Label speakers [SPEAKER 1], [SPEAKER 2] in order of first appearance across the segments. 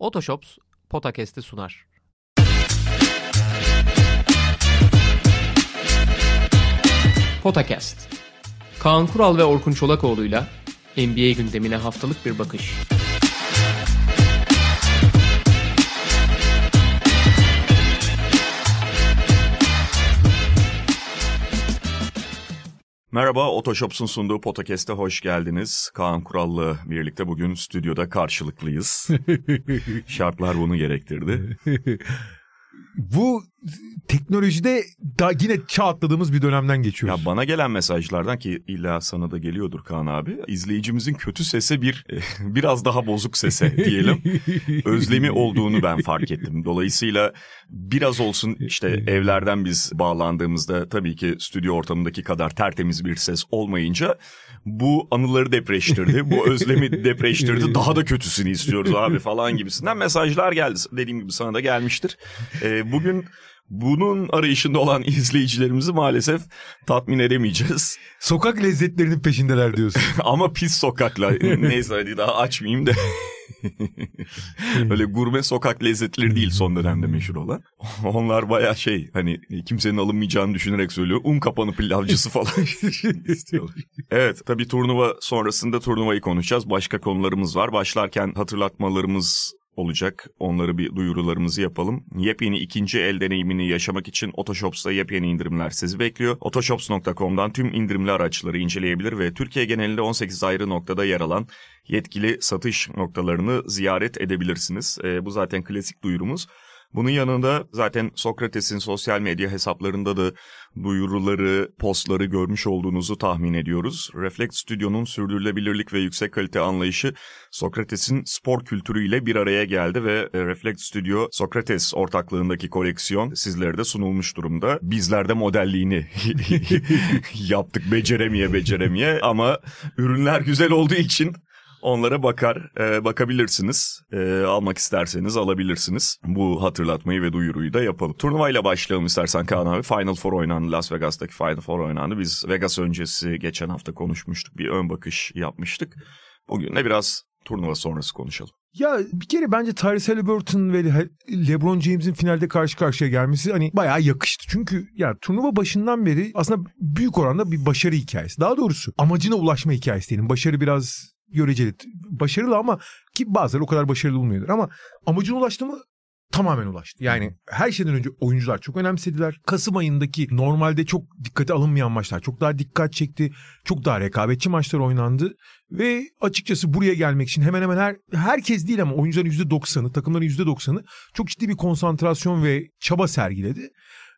[SPEAKER 1] Otoshops Potakest'i sunar. Potakast. Kaan Kural ve Orkun Çolakoğlu'yla NBA gündemine haftalık bir bakış.
[SPEAKER 2] Merhaba, Otoshops'un sunduğu podcast'e hoş geldiniz. Kaan Kural'la birlikte bugün stüdyoda karşılıklıyız. Şartlar bunu gerektirdi.
[SPEAKER 3] Bu teknolojide daha yine çağ atladığımız bir dönemden
[SPEAKER 2] Ya
[SPEAKER 3] geçiyoruz.
[SPEAKER 2] bana gelen mesajlardan ki illa sana da geliyordur Kaan abi. izleyicimizin kötü sese bir biraz daha bozuk sese diyelim. Özlemi olduğunu ben fark ettim. Dolayısıyla biraz olsun işte evlerden biz bağlandığımızda tabii ki stüdyo ortamındaki kadar tertemiz bir ses olmayınca bu anıları depreştirdi. Bu özlemi depreştirdi. Daha da kötüsünü istiyoruz abi falan gibisinden mesajlar geldi. Dediğim gibi sana da gelmiştir. Ee, bugün bunun arayışında olan izleyicilerimizi maalesef tatmin edemeyeceğiz.
[SPEAKER 3] Sokak lezzetlerinin peşindeler diyorsun.
[SPEAKER 2] Ama pis sokakla. Neyse hadi daha açmayayım da. Öyle gurme sokak lezzetleri değil son dönemde meşhur olan. Onlar baya şey hani kimsenin alınmayacağını düşünerek söylüyor. Un kapanı pilavcısı falan istiyorlar. Evet tabii turnuva sonrasında turnuvayı konuşacağız. Başka konularımız var. Başlarken hatırlatmalarımız olacak. Onları bir duyurularımızı yapalım. Yepyeni ikinci el deneyimini yaşamak için Otoshops'ta yepyeni indirimler sizi bekliyor. Otoshops.com'dan tüm indirimli araçları inceleyebilir ve Türkiye genelinde 18 ayrı noktada yer alan yetkili satış noktalarını ziyaret edebilirsiniz. E, bu zaten klasik duyurumuz. Bunun yanında zaten Sokrates'in sosyal medya hesaplarında da duyuruları, postları görmüş olduğunuzu tahmin ediyoruz. Reflect Stüdyo'nun sürdürülebilirlik ve yüksek kalite anlayışı Sokrates'in spor kültürüyle bir araya geldi ve e, Reflect Stüdyo Sokrates ortaklığındaki koleksiyon sizlere de sunulmuş durumda. Bizler de modelliğini yaptık beceremeye beceremeye ama ürünler güzel olduğu için Onlara bakar, e, bakabilirsiniz. E, almak isterseniz alabilirsiniz. Bu hatırlatmayı ve duyuruyu da yapalım. Turnuvayla başlayalım istersen Kaan abi. Final Four oynandı. Las Vegas'taki Final Four oynandı. Biz Vegas öncesi geçen hafta konuşmuştuk. Bir ön bakış yapmıştık. Bugün de biraz turnuva sonrası konuşalım.
[SPEAKER 3] ya bir kere bence Tyrese Halliburton ve Le- LeBron James'in finalde karşı karşıya gelmesi hani bayağı yakıştı. Çünkü ya turnuva başından beri aslında büyük oranda bir başarı hikayesi. Daha doğrusu amacına ulaşma hikayesi diyelim. Başarı biraz göreceli. Başarılı ama ki bazıları o kadar başarılı bulmuyordur ama amacına ulaştı mı tamamen ulaştı. Yani her şeyden önce oyuncular çok önemsediler. Kasım ayındaki normalde çok dikkate alınmayan maçlar çok daha dikkat çekti. Çok daha rekabetçi maçlar oynandı. Ve açıkçası buraya gelmek için hemen hemen her herkes değil ama oyuncuların %90'ı, takımların %90'ı çok ciddi bir konsantrasyon ve çaba sergiledi.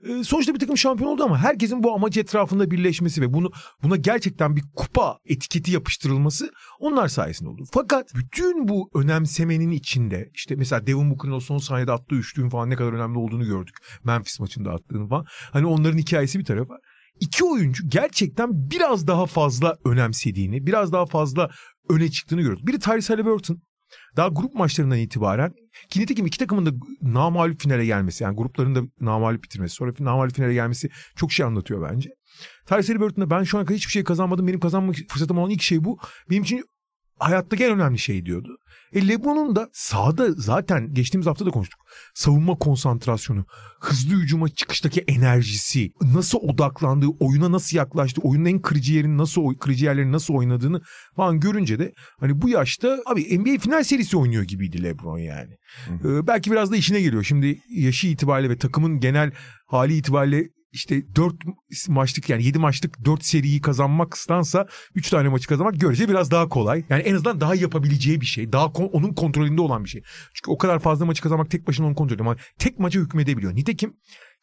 [SPEAKER 3] Ee, sonuçta bir takım şampiyon oldu ama herkesin bu amacı etrafında birleşmesi ve bunu buna gerçekten bir kupa etiketi yapıştırılması onlar sayesinde oldu. Fakat bütün bu önemsemenin içinde işte mesela Devin Booker'ın o son saniyede attığı üçlüğün falan ne kadar önemli olduğunu gördük. Memphis maçında attığını falan. Hani onların hikayesi bir tarafa. İki oyuncu gerçekten biraz daha fazla önemsediğini, biraz daha fazla öne çıktığını gördük. Biri Tyrese Halliburton. Daha grup maçlarından itibaren ki nitekim iki takımın da namalup finale gelmesi yani grupların da namalup bitirmesi sonra namalup finale gelmesi çok şey anlatıyor bence. Tyrese Halliburton'da ben şu ana kadar hiçbir şey kazanmadım benim kazanma fırsatım olan ilk şey bu. Benim için hayattaki en önemli şey diyordu. E LeBron'un da sahada zaten geçtiğimiz hafta da konuştuk. Savunma konsantrasyonu, hızlı hücuma çıkıştaki enerjisi, nasıl odaklandığı, oyuna nasıl yaklaştı, oyunun en kırıcı yerini nasıl kırıcı yerlerini nasıl oynadığını falan görünce de hani bu yaşta abi NBA final serisi oynuyor gibiydi LeBron yani. Ee, belki biraz da işine geliyor. Şimdi yaşı itibariyle ve takımın genel hali itibariyle işte 4 maçlık yani 7 maçlık 4 seriyi kazanmaktansa 3 tane maçı kazanmak görece biraz daha kolay. Yani en azından daha yapabileceği bir şey. Daha kon- onun kontrolünde olan bir şey. Çünkü o kadar fazla maçı kazanmak tek başına onun kontrolü. Ama tek maça hükmedebiliyor. Nitekim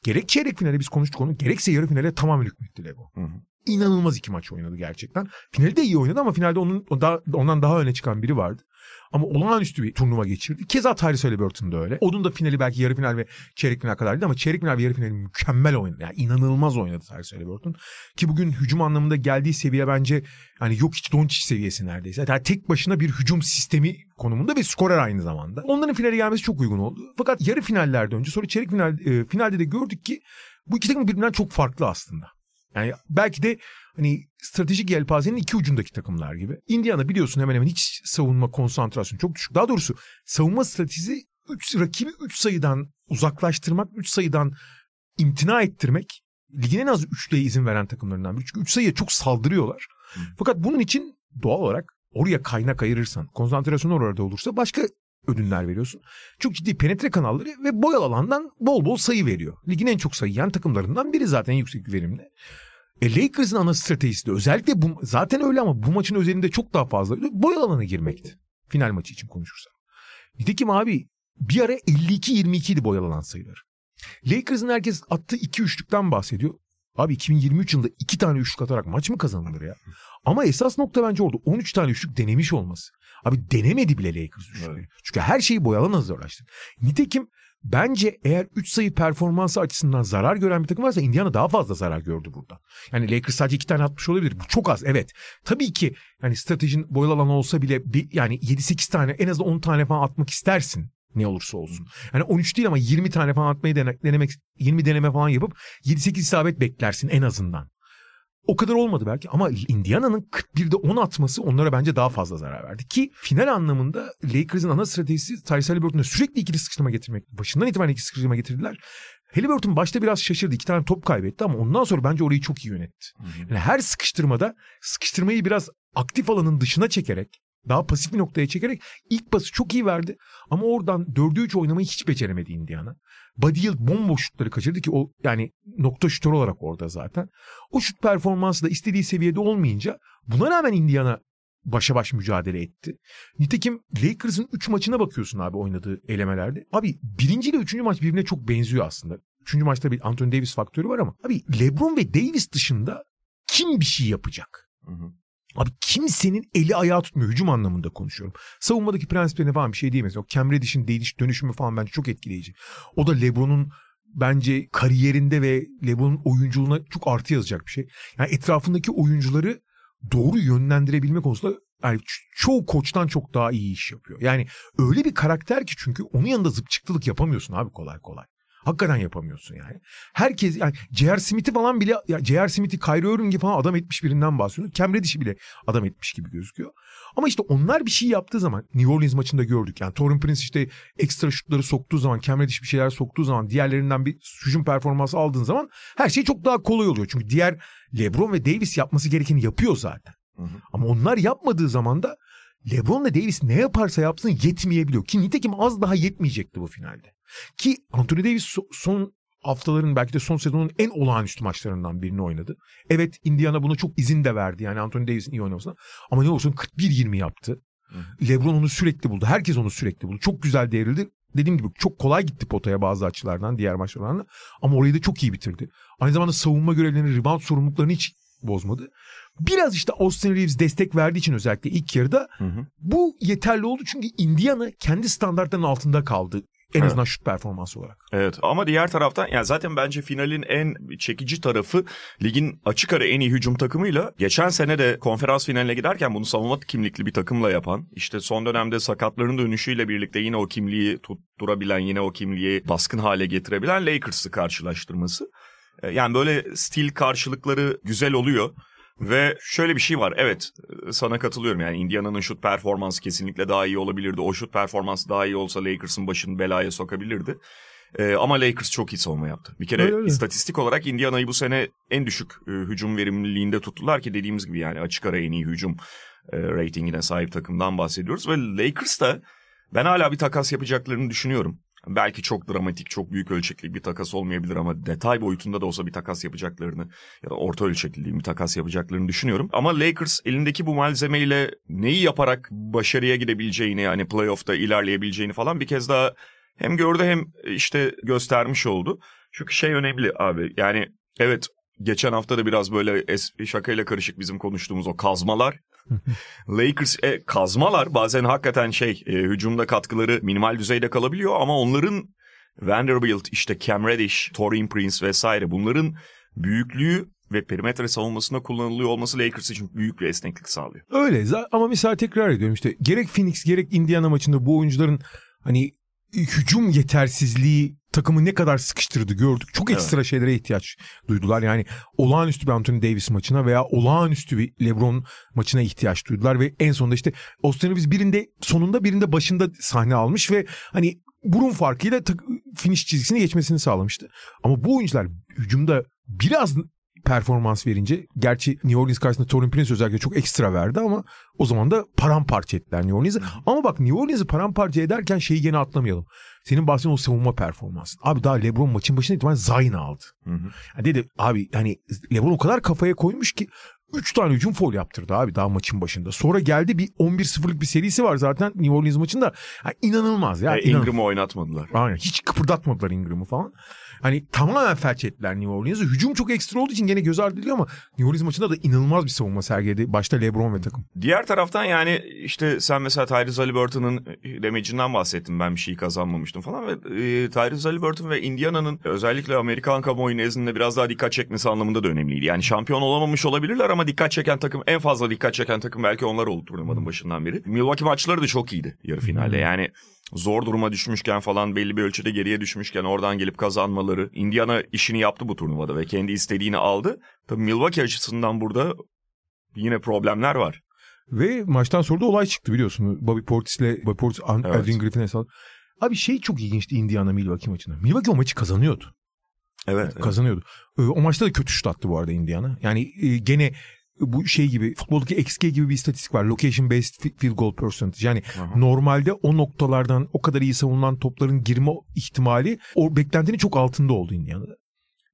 [SPEAKER 3] gerek çeyrek finale biz konuştuk onu gerekse yarı finale tamamen hükmetti Lego.
[SPEAKER 2] Hı hı.
[SPEAKER 3] İnanılmaz iki maç oynadı gerçekten. Finalde de iyi oynadı ama finalde onun o da, ondan daha öne çıkan biri vardı. Ama olağanüstü bir turnuva geçirdi. Keza Tyrese Halliburton da öyle. Onun da finali belki yarı final ve çeyrek final kadardı ama çeyrek final ve yarı finali mükemmel oynadı. Yani inanılmaz oynadı Tyrese Halliburton. Ki bugün hücum anlamında geldiği seviye bence yani yok hiç Doncic seviyesi neredeyse. Yani tek başına bir hücum sistemi konumunda ve skorer aynı zamanda. Onların finale gelmesi çok uygun oldu. Fakat yarı finallerde önce sonra çeyrek final e, finalde de gördük ki bu iki takım birbirinden çok farklı aslında. Yani belki de hani stratejik yelpazenin iki ucundaki takımlar gibi. Indiana biliyorsun hemen hemen hiç savunma konsantrasyonu çok düşük. Daha doğrusu savunma stratejisi üç, rakibi 3 sayıdan uzaklaştırmak, 3 sayıdan imtina ettirmek ligin en az üçlüye izin veren takımlarından biri. Çünkü 3 sayıya çok saldırıyorlar. Fakat bunun için doğal olarak oraya kaynak ayırırsan, konsantrasyon orada olursa başka ödünler veriyorsun. Çok ciddi penetre kanalları ve boyalı alandan bol bol sayı veriyor. Ligin en çok sayı yiyen takımlarından biri zaten yüksek verimli. E Lakers'ın ana stratejisi de özellikle bu, zaten öyle ama bu maçın özelinde çok daha fazla boyalı alana girmekti. Final maçı için konuşursam. Nitekim abi bir ara 52-22 idi boyalı alan sayıları. Lakers'ın herkes attığı iki üçlükten bahsediyor. Abi 2023 yılında iki tane üçlük atarak maç mı kazanılır ya? Ama esas nokta bence orada 13 tane üçlük denemiş olması. Abi denemedi bile Lakers üçlükleri. Evet. Çünkü her şeyi boyalan hazırlaştı. Nitekim bence eğer 3 sayı performansı açısından zarar gören bir takım varsa Indiana daha fazla zarar gördü burada. Yani Lakers sadece 2 tane atmış olabilir. Bu çok az evet. Tabii ki yani stratejin boyalı alan olsa bile bir, yani 7-8 tane en azından 10 tane falan atmak istersin ne olursa olsun. Yani 13 değil ama 20 tane falan atmayı denemek 20 deneme falan yapıp 7-8 isabet beklersin en azından. O kadar olmadı belki ama Indiana'nın 41'de 10 atması onlara bence daha fazla zarar verdi. Ki final anlamında Lakers'ın ana stratejisi Tyrese Halliburton'a sürekli ikili sıkıştırma getirmek. Başından itibaren ikili sıkıştırma getirdiler. Halliburton başta biraz şaşırdı. iki tane top kaybetti ama ondan sonra bence orayı çok iyi yönetti. Yani her sıkıştırmada sıkıştırmayı biraz aktif alanın dışına çekerek daha pasif bir noktaya çekerek ilk pası çok iyi verdi. Ama oradan 4'e 3 oynamayı hiç beceremedi Indiana. Buddy Hield bomboş şutları kaçırdı ki o yani nokta şutör olarak orada zaten. O şut performansı da istediği seviyede olmayınca buna rağmen Indiana başa baş mücadele etti. Nitekim Lakers'ın 3 maçına bakıyorsun abi oynadığı elemelerde. Abi birinci ile üçüncü maç birbirine çok benziyor aslında. Üçüncü maçta bir Anthony Davis faktörü var ama abi LeBron ve Davis dışında kim bir şey yapacak? Hı hı. Abi kimsenin eli ayağı tutmuyor. Hücum anlamında konuşuyorum. Savunmadaki prensiplerine falan bir şey diyemez. O Cam Reddish'in değiş dönüşümü falan bence çok etkileyici. O da LeBron'un bence kariyerinde ve LeBron'un oyunculuğuna çok artı yazacak bir şey. Yani etrafındaki oyuncuları doğru yönlendirebilme konusunda yani çoğu koçtan çok daha iyi iş yapıyor. Yani öyle bir karakter ki çünkü onun yanında zıpçıklılık yapamıyorsun abi kolay kolay. Hakikaten yapamıyorsun yani. Herkes yani J.R. Smith'i falan bile ya J.R. Smith'i Kyrie Irving gibi falan adam etmiş birinden bahsediyor. Cam Reddish'i bile adam etmiş gibi gözüküyor. Ama işte onlar bir şey yaptığı zaman New Orleans maçında gördük. Yani Torun Prince işte ekstra şutları soktuğu zaman Cam Reddish bir şeyler soktuğu zaman diğerlerinden bir hücum performansı aldığın zaman her şey çok daha kolay oluyor. Çünkü diğer LeBron ve Davis yapması gerekeni yapıyor zaten. Hı hı. Ama onlar yapmadığı zaman da LeBron ve Davis ne yaparsa yapsın yetmeyebiliyor. Ki nitekim az daha yetmeyecekti bu finalde. Ki Anthony Davis son haftaların belki de son sezonun en olağanüstü maçlarından birini oynadı. Evet Indiana buna çok izin de verdi yani Anthony Davis'in iyi oynamasına. Ama ne olsun 41-20 yaptı. Hı. LeBron onu sürekli buldu. Herkes onu sürekli buldu. Çok güzel devrildi. Dediğim gibi çok kolay gitti potaya bazı açılardan diğer maçlardan ama orayı da çok iyi bitirdi. Aynı zamanda savunma görevlerini, rebound sorumluluklarını hiç bozmadı. Biraz işte Austin Reeves destek verdiği için özellikle ilk yarıda hı hı. bu yeterli oldu çünkü Indiana kendi standartlarının altında kaldı. En evet. azından şut performansı olarak.
[SPEAKER 2] Evet ama diğer taraftan yani zaten bence finalin en çekici tarafı ligin açık ara en iyi hücum takımıyla geçen sene de konferans finaline giderken bunu savunma kimlikli bir takımla yapan işte son dönemde sakatların dönüşüyle birlikte yine o kimliği tutturabilen yine o kimliği baskın hale getirebilen Lakers'ı karşılaştırması. E, yani böyle stil karşılıkları güzel oluyor. Ve şöyle bir şey var. Evet sana katılıyorum. Yani Indiana'nın şut performansı kesinlikle daha iyi olabilirdi. O şut performansı daha iyi olsa Lakers'ın başını belaya sokabilirdi. Ee, ama Lakers çok iyi savunma yaptı. Bir kere öyle, öyle. istatistik olarak Indiana'yı bu sene en düşük e, hücum verimliliğinde tuttular ki dediğimiz gibi yani açık ara en iyi hücum e, ratingine sahip takımdan bahsediyoruz. Ve Lakers da ben hala bir takas yapacaklarını düşünüyorum. Belki çok dramatik, çok büyük ölçekli bir takas olmayabilir ama detay boyutunda da olsa bir takas yapacaklarını ya da orta ölçekli bir takas yapacaklarını düşünüyorum. Ama Lakers elindeki bu malzemeyle neyi yaparak başarıya gidebileceğini yani playoff'ta ilerleyebileceğini falan bir kez daha hem gördü hem işte göstermiş oldu. Çünkü şey önemli abi yani evet geçen hafta da biraz böyle es- şakayla karışık bizim konuştuğumuz o kazmalar Lakers e, kazmalar bazen hakikaten şey e, hücumda katkıları minimal düzeyde kalabiliyor ama onların Vanderbilt işte Cam Reddish, Torin Prince vesaire bunların büyüklüğü ve perimetre savunmasında kullanılıyor olması Lakers için büyük bir esneklik sağlıyor.
[SPEAKER 3] Öyle ama misal tekrar ediyorum işte gerek Phoenix gerek Indiana maçında bu oyuncuların hani hücum yetersizliği takımı ne kadar sıkıştırdı gördük. Çok ekstra evet. şeylere ihtiyaç duydular. Yani olağanüstü bir Anthony Davis maçına veya olağanüstü bir LeBron maçına ihtiyaç duydular ve en sonunda işte Austin Reeves birinde sonunda birinde başında sahne almış ve hani burun farkıyla finish çizgisini geçmesini sağlamıştı. Ama bu oyuncular hücumda biraz performans verince gerçi New Orleans karşısında Torin Prince özellikle çok ekstra verdi ama o zaman da paramparça ettiler New Orleans'ı. Ama bak New Orleans'ı paramparça ederken şeyi gene atlamayalım. Senin bahsettiğin o savunma performansı. Abi daha LeBron maçın başında itibaren Zayn aldı. Hı hı. Yani dedi abi hani LeBron o kadar kafaya koymuş ki 3 tane hücum foul yaptırdı abi daha maçın başında. Sonra geldi bir 11-0'lık bir serisi var zaten New Orleans maçında. Yani inanılmaz ya.
[SPEAKER 2] E, Ingram'ı oynatmadılar.
[SPEAKER 3] Aynen hiç kıpırdatmadılar Ingram'ı falan. Hani tamamen felç ettiler New Orleans'ı. Hücum çok ekstra olduğu için gene göz ardı ediliyor ama New Orleans maçında da inanılmaz bir savunma sergiledi. Başta LeBron ve takım.
[SPEAKER 2] Diğer taraftan yani işte sen mesela Tyrese Haliburton'un demecinden bahsettin. Ben bir şey kazanmamıştım falan ve e, Tyrese Haliburton ve Indiana'nın özellikle Amerikan kamuoyu nezdinde biraz daha dikkat çekmesi anlamında da önemliydi. Yani şampiyon olamamış olabilirler ama dikkat çeken takım en fazla dikkat çeken takım belki onlar oldu turnuvanın başından beri. Milwaukee maçları da çok iyiydi yarı finalde. Yani zor duruma düşmüşken falan belli bir ölçüde geriye düşmüşken oradan gelip kazanmaları. Indiana işini yaptı bu turnuvada ve kendi istediğini aldı. Tabii Milwaukee açısından burada yine problemler var.
[SPEAKER 3] Ve maçtan sonra da olay çıktı biliyorsun. Bobby Portis'le Bobby Portis evet. Adrian Griffin'e sal. Abi şey çok ilginçti Indiana Milwaukee maçında. Milwaukee o maçı kazanıyordu.
[SPEAKER 2] Evet.
[SPEAKER 3] Kazanıyordu. Evet. O maçta da kötü şut attı bu arada Indiana. Yani e, gene bu şey gibi futboldaki XG gibi bir istatistik var. Location based field goal percentage. Yani Aha. normalde o noktalardan o kadar iyi savunulan topların girme ihtimali o beklentinin çok altında oldu Indiana'da.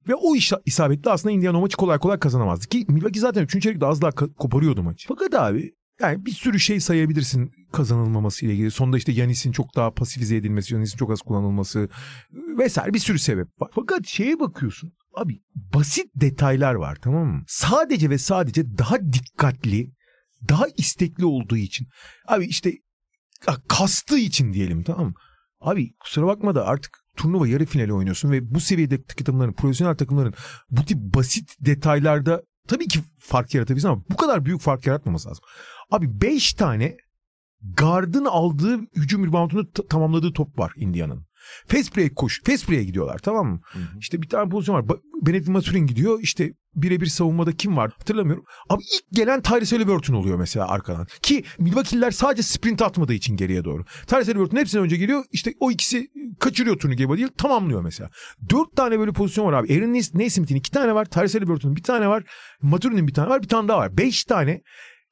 [SPEAKER 3] Ve o iş isabetli aslında Indiana maçı kolay kolay kazanamazdı. Ki Milwaukee zaten 3. çeyrekte az daha koparıyordu maçı. Fakat abi yani bir sürü şey sayabilirsin kazanılmaması ile ilgili. Sonunda işte Yanis'in çok daha pasifize edilmesi, Yanis'in çok az kullanılması vesaire bir sürü sebep var. Fakat şeye bakıyorsun. Abi basit detaylar var tamam mı? Sadece ve sadece daha dikkatli, daha istekli olduğu için. Abi işte kastığı için diyelim tamam mı? Abi kusura bakma da artık turnuva yarı finali oynuyorsun ve bu seviyede takımların, profesyonel takımların bu tip basit detaylarda tabii ki fark yaratabilirsin ama bu kadar büyük fark yaratmaması lazım. Abi 5 tane Gard'ın aldığı hücum reboundunu tamamladığı top var Indiana'nın. Break koş. Fast break'e gidiyorlar tamam mı? Hı hı. İşte bir tane pozisyon var. Benedict Maturin gidiyor. İşte birebir savunmada kim var hatırlamıyorum. Abi ilk gelen Tyrese Halliburton oluyor mesela arkadan. Ki Milwaukee'liler sadece sprint atmadığı için geriye doğru. Tyrese Halliburton hepsinden önce geliyor. İşte o ikisi kaçırıyor turnikeyi değil tamamlıyor mesela. Dört tane böyle pozisyon var abi. Aaron Naismith'in iki tane var. Tyrese Halliburton'un bir tane var. Maturin'in bir tane var. Bir tane daha var. Beş tane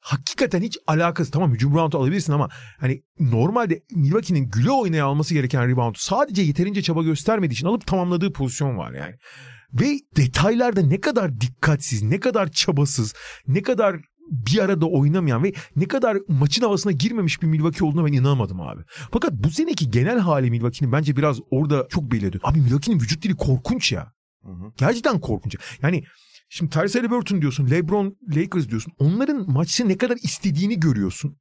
[SPEAKER 3] hakikaten hiç alakası tamam hücum reboundu alabilirsin ama hani normalde Milwaukee'nin güle oynaya alması gereken reboundu sadece yeterince çaba göstermediği için alıp tamamladığı pozisyon var yani. Ve detaylarda ne kadar dikkatsiz, ne kadar çabasız, ne kadar bir arada oynamayan ve ne kadar maçın havasına girmemiş bir Milwaukee olduğuna ben inanamadım abi. Fakat bu seneki genel hali Milwaukee'nin bence biraz orada çok belirdi. Abi Milwaukee'nin vücut dili korkunç ya. Hı hı. Gerçekten korkunç. Yani Şimdi Tyrese Halliburton diyorsun, LeBron, Lakers diyorsun. Onların maçı ne kadar istediğini görüyorsun.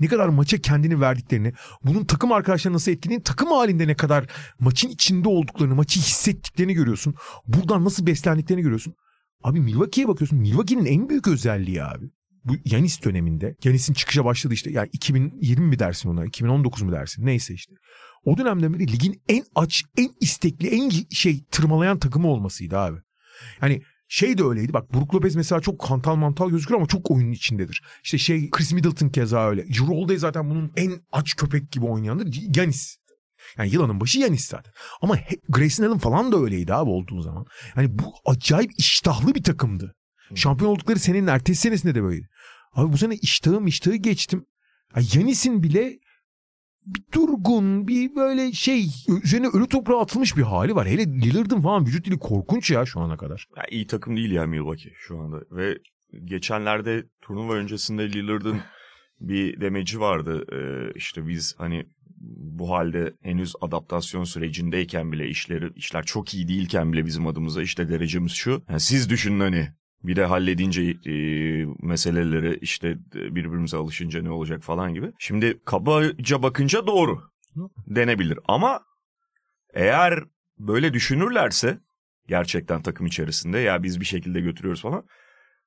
[SPEAKER 3] Ne kadar maça kendini verdiklerini, bunun takım arkadaşlarına nasıl etkilediğini, takım halinde ne kadar maçın içinde olduklarını, maçı hissettiklerini görüyorsun. Buradan nasıl beslendiklerini görüyorsun. Abi Milwaukee'ye bakıyorsun. Milwaukee'nin en büyük özelliği abi. Bu Yanis döneminde. Yanis'in çıkışa başladı işte. Yani 2020 mi dersin ona? 2019 mu dersin? Neyse işte. O dönemden beri ligin en aç, en istekli, en şey tırmalayan takımı olmasıydı abi. Yani şey de öyleydi. Bak Brook Lopez mesela çok kantal mantal gözüküyor ama çok oyunun içindedir. İşte şey Chris Middleton keza öyle. Jrue zaten bunun en aç köpek gibi oynayandır. Yanis. Yani yılanın başı Yanis zaten. Ama Grayson Allen falan da öyleydi abi olduğu zaman. Yani bu acayip iştahlı bir takımdı. Şampiyon oldukları senenin ertesi senesinde de böyleydi. Abi bu sene iştahım iştahı geçtim. Yanis'in bile bir durgun, bir böyle şey üzerine ölü toprağa atılmış bir hali var. Hele Lillard'ın falan vücut dili korkunç ya şu ana kadar.
[SPEAKER 2] Ya iyi takım değil ya Milwaukee şu anda. Ve geçenlerde turnuva öncesinde Lillard'ın bir demeci vardı. Ee, işte biz hani bu halde henüz adaptasyon sürecindeyken bile işleri işler çok iyi değilken bile bizim adımıza işte derecemiz şu. Yani siz düşünün hani bir de halledince e, meseleleri işte birbirimize alışınca ne olacak falan gibi. Şimdi kabaca bakınca doğru denebilir ama eğer böyle düşünürlerse gerçekten takım içerisinde ya biz bir şekilde götürüyoruz falan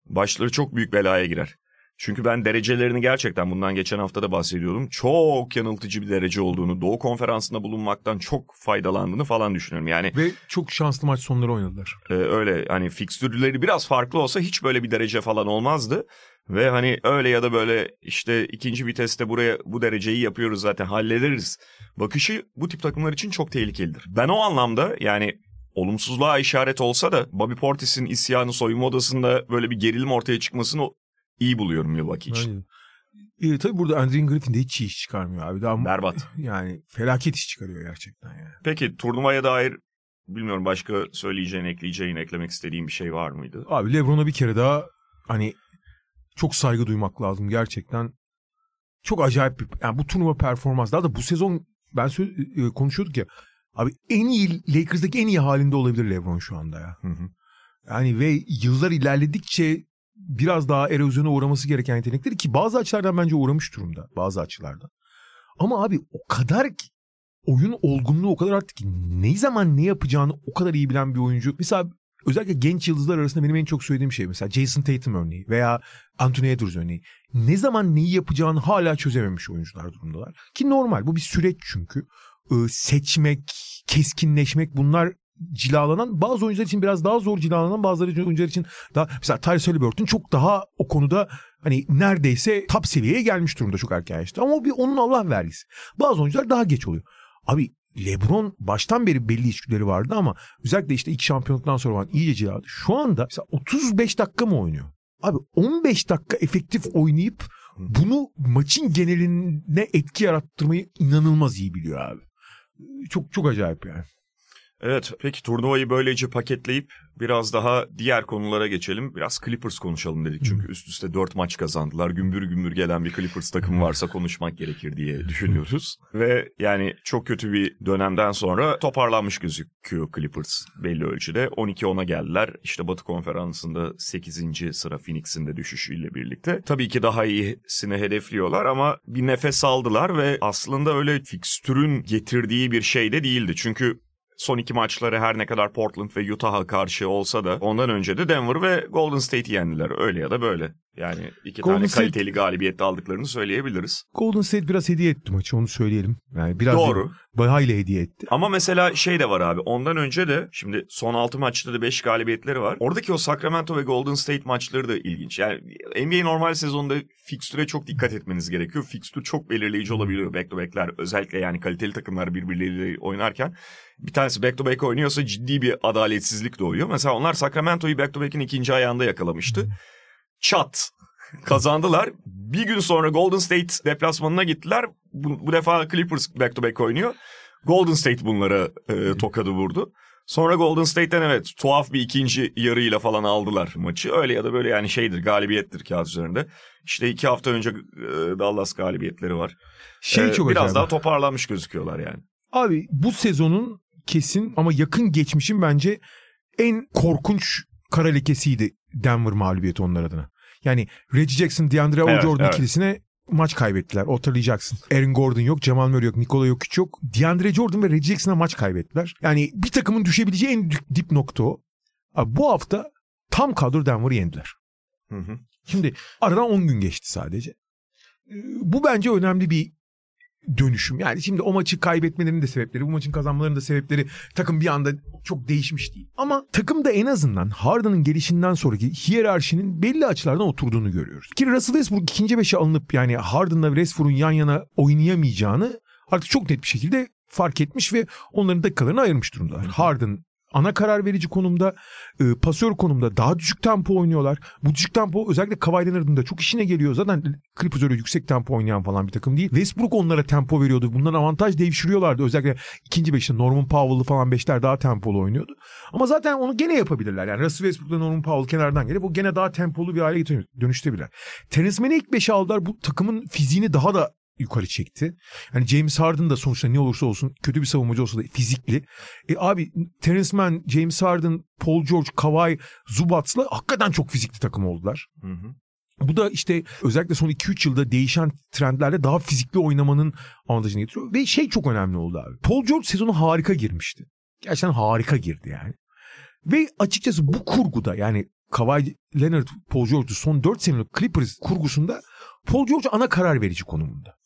[SPEAKER 2] başları çok büyük belaya girer. Çünkü ben derecelerini gerçekten bundan geçen hafta da bahsediyordum. Çok yanıltıcı bir derece olduğunu, Doğu Konferansı'nda bulunmaktan çok faydalandığını falan düşünüyorum. Yani
[SPEAKER 3] Ve çok şanslı maç sonları oynadılar.
[SPEAKER 2] e, öyle hani fikstürleri biraz farklı olsa hiç böyle bir derece falan olmazdı. Ve hani öyle ya da böyle işte ikinci viteste buraya bu dereceyi yapıyoruz zaten hallederiz. Bakışı bu tip takımlar için çok tehlikelidir. Ben o anlamda yani olumsuzluğa işaret olsa da Bobby Portis'in isyanı soyunma odasında böyle bir gerilim ortaya çıkmasını iyi buluyorum Milwaukee için.
[SPEAKER 3] Aynen. E, tabii burada Andrew Griffin de hiç iyi iş çıkarmıyor abi. Daha
[SPEAKER 2] Berbat.
[SPEAKER 3] Yani felaket iş çıkarıyor gerçekten yani.
[SPEAKER 2] Peki turnuvaya dair bilmiyorum başka söyleyeceğin, ekleyeceğin, eklemek istediğin bir şey var mıydı?
[SPEAKER 3] Abi LeBron'a bir kere daha hani çok saygı duymak lazım gerçekten. Çok acayip bir yani bu turnuva performans. Daha da bu sezon ben sö- e, konuşuyorduk ya. Abi en iyi Lakers'daki en iyi halinde olabilir LeBron şu anda ya.
[SPEAKER 2] Hı hı.
[SPEAKER 3] Yani ve yıllar ilerledikçe biraz daha erozyona uğraması gereken yetenekleri ki bazı açılardan bence uğramış durumda. Bazı açılardan. Ama abi o kadar ki oyun olgunluğu o kadar arttı ki ne zaman ne yapacağını o kadar iyi bilen bir oyuncu. Mesela özellikle genç yıldızlar arasında benim en çok söylediğim şey mesela Jason Tatum örneği veya Anthony Edwards örneği. Ne zaman neyi yapacağını hala çözememiş oyuncular durumdalar. Ki normal bu bir süreç çünkü. Ee, seçmek, keskinleşmek bunlar cilalanan bazı oyuncular için biraz daha zor cilalanan bazıları oyuncular için daha mesela Tyrese Halliburton çok daha o konuda hani neredeyse top seviyeye gelmiş durumda çok erken yaşta ama o bir onun Allah vergisi. Bazı oyuncular daha geç oluyor. Abi LeBron baştan beri belli içgüdüleri vardı ama özellikle işte ilk şampiyonluktan sonra falan iyice cilaladı. Şu anda mesela 35 dakika mı oynuyor? Abi 15 dakika efektif oynayıp bunu maçın geneline etki yarattırmayı inanılmaz iyi biliyor abi. Çok çok acayip yani.
[SPEAKER 2] Evet peki turnuvayı böylece paketleyip biraz daha diğer konulara geçelim. Biraz Clippers konuşalım dedik çünkü üst üste dört maç kazandılar. Gümbür gümbür gelen bir Clippers takımı varsa konuşmak gerekir diye düşünüyoruz. Ve yani çok kötü bir dönemden sonra toparlanmış gözüküyor Clippers belli ölçüde. 12-10'a geldiler. İşte Batı Konferansı'nda 8. sıra Phoenix'in de düşüşüyle birlikte. Tabii ki daha iyisini hedefliyorlar ama bir nefes aldılar ve aslında öyle fikstürün getirdiği bir şey de değildi. Çünkü son iki maçları her ne kadar Portland ve Utah'a karşı olsa da ondan önce de Denver ve Golden State'i yendiler. Öyle ya da böyle. Yani iki
[SPEAKER 3] Golden
[SPEAKER 2] tane
[SPEAKER 3] State-
[SPEAKER 2] kaliteli galibiyette aldıklarını söyleyebiliriz.
[SPEAKER 3] Golden State biraz hediye etti maçı onu söyleyelim. Yani biraz
[SPEAKER 2] Doğru.
[SPEAKER 3] Bahayla hediye etti.
[SPEAKER 2] Ama mesela şey de var abi. Ondan önce de şimdi son 6 maçta da 5 galibiyetleri var. Oradaki o Sacramento ve Golden State maçları da ilginç. Yani NBA normal sezonda fikstüre çok dikkat etmeniz gerekiyor. Fikstür çok belirleyici olabiliyor back to back'ler. Özellikle yani kaliteli takımlar birbirleriyle oynarken. Bir tanesi back to back oynuyorsa ciddi bir adaletsizlik doğuyor. Mesela onlar Sacramento'yu back to back'in ikinci ayağında yakalamıştı. Çat kazandılar. Bir gün sonra Golden State deplasmanına gittiler. Bu, bu defa Clippers back to back oynuyor. Golden State bunlara e, tokadı vurdu. Sonra Golden State'ten evet tuhaf bir ikinci yarıyla falan aldılar maçı. Öyle ya da böyle yani şeydir galibiyettir kağıt üzerinde. İşte iki hafta önce e, Dallas galibiyetleri var.
[SPEAKER 3] Şey
[SPEAKER 2] E,
[SPEAKER 3] çok
[SPEAKER 2] Biraz
[SPEAKER 3] acayip.
[SPEAKER 2] daha toparlanmış gözüküyorlar yani.
[SPEAKER 3] Abi bu sezonun kesin ama yakın geçmişin bence en korkunç kara lekesiydi Denver mağlubiyeti onlar adına. Yani Reggie Jackson, DeAndre
[SPEAKER 2] Evet,
[SPEAKER 3] Jordan
[SPEAKER 2] evet.
[SPEAKER 3] ikilisine maç kaybettiler. Hatırlayacaksın. Aaron Gordon yok, Jamal Murray yok, Nikola Jokic yok. DeAndre Jordan ve Reggie Jackson'a maç kaybettiler. Yani bir takımın düşebileceği en dip- dip nokta o. Abi bu hafta tam kadro Denver'ı yendiler.
[SPEAKER 2] Hı hı.
[SPEAKER 3] Şimdi aradan 10 gün geçti sadece. Ee, Bu bence önemli bir dönüşüm. Yani şimdi o maçı kaybetmelerinin de sebepleri, bu maçın kazanmalarının da sebepleri takım bir anda çok değişmiş değil. Ama takım da en azından Harden'ın gelişinden sonraki hiyerarşinin belli açılardan oturduğunu görüyoruz. Ki Russell Westbrook ikinci beşe alınıp yani Harden'la Westbrook'un yan yana oynayamayacağını artık çok net bir şekilde fark etmiş ve onların dakikalarını ayırmış durumdalar. Harden ana karar verici konumda, e, pasör konumda daha düşük tempo oynuyorlar. Bu düşük tempo özellikle Kawhi Leonard'ın da çok işine geliyor. Zaten Clippers öyle yüksek tempo oynayan falan bir takım değil. Westbrook onlara tempo veriyordu. Bundan avantaj devşiriyorlardı. Özellikle ikinci beşte Norman Powell'lı falan beşler daha tempolu oynuyordu. Ama zaten onu gene yapabilirler. Yani Russell Westbrook'la Norman Powell kenardan gelip o gene daha tempolu bir hale dönüştürebilirler. Terence Mann'i ilk beşe aldılar. Bu takımın fiziğini daha da yukarı çekti. Yani James Harden da sonuçta ne olursa olsun kötü bir savunmacı olsa da fizikli. E abi Terence Mann, James Harden, Paul George, Kawhi, Zubats'la hakikaten çok fizikli takım oldular.
[SPEAKER 2] Hı hı.
[SPEAKER 3] Bu da işte özellikle son 2-3 yılda değişen trendlerle daha fizikli oynamanın avantajını getiriyor. Ve şey çok önemli oldu abi. Paul George sezonu harika girmişti. Gerçekten harika girdi yani. Ve açıkçası bu kurguda yani Kawhi Leonard, Paul George'u son 4 senelik Clippers kurgusunda Paul George ana karar verici konumunda.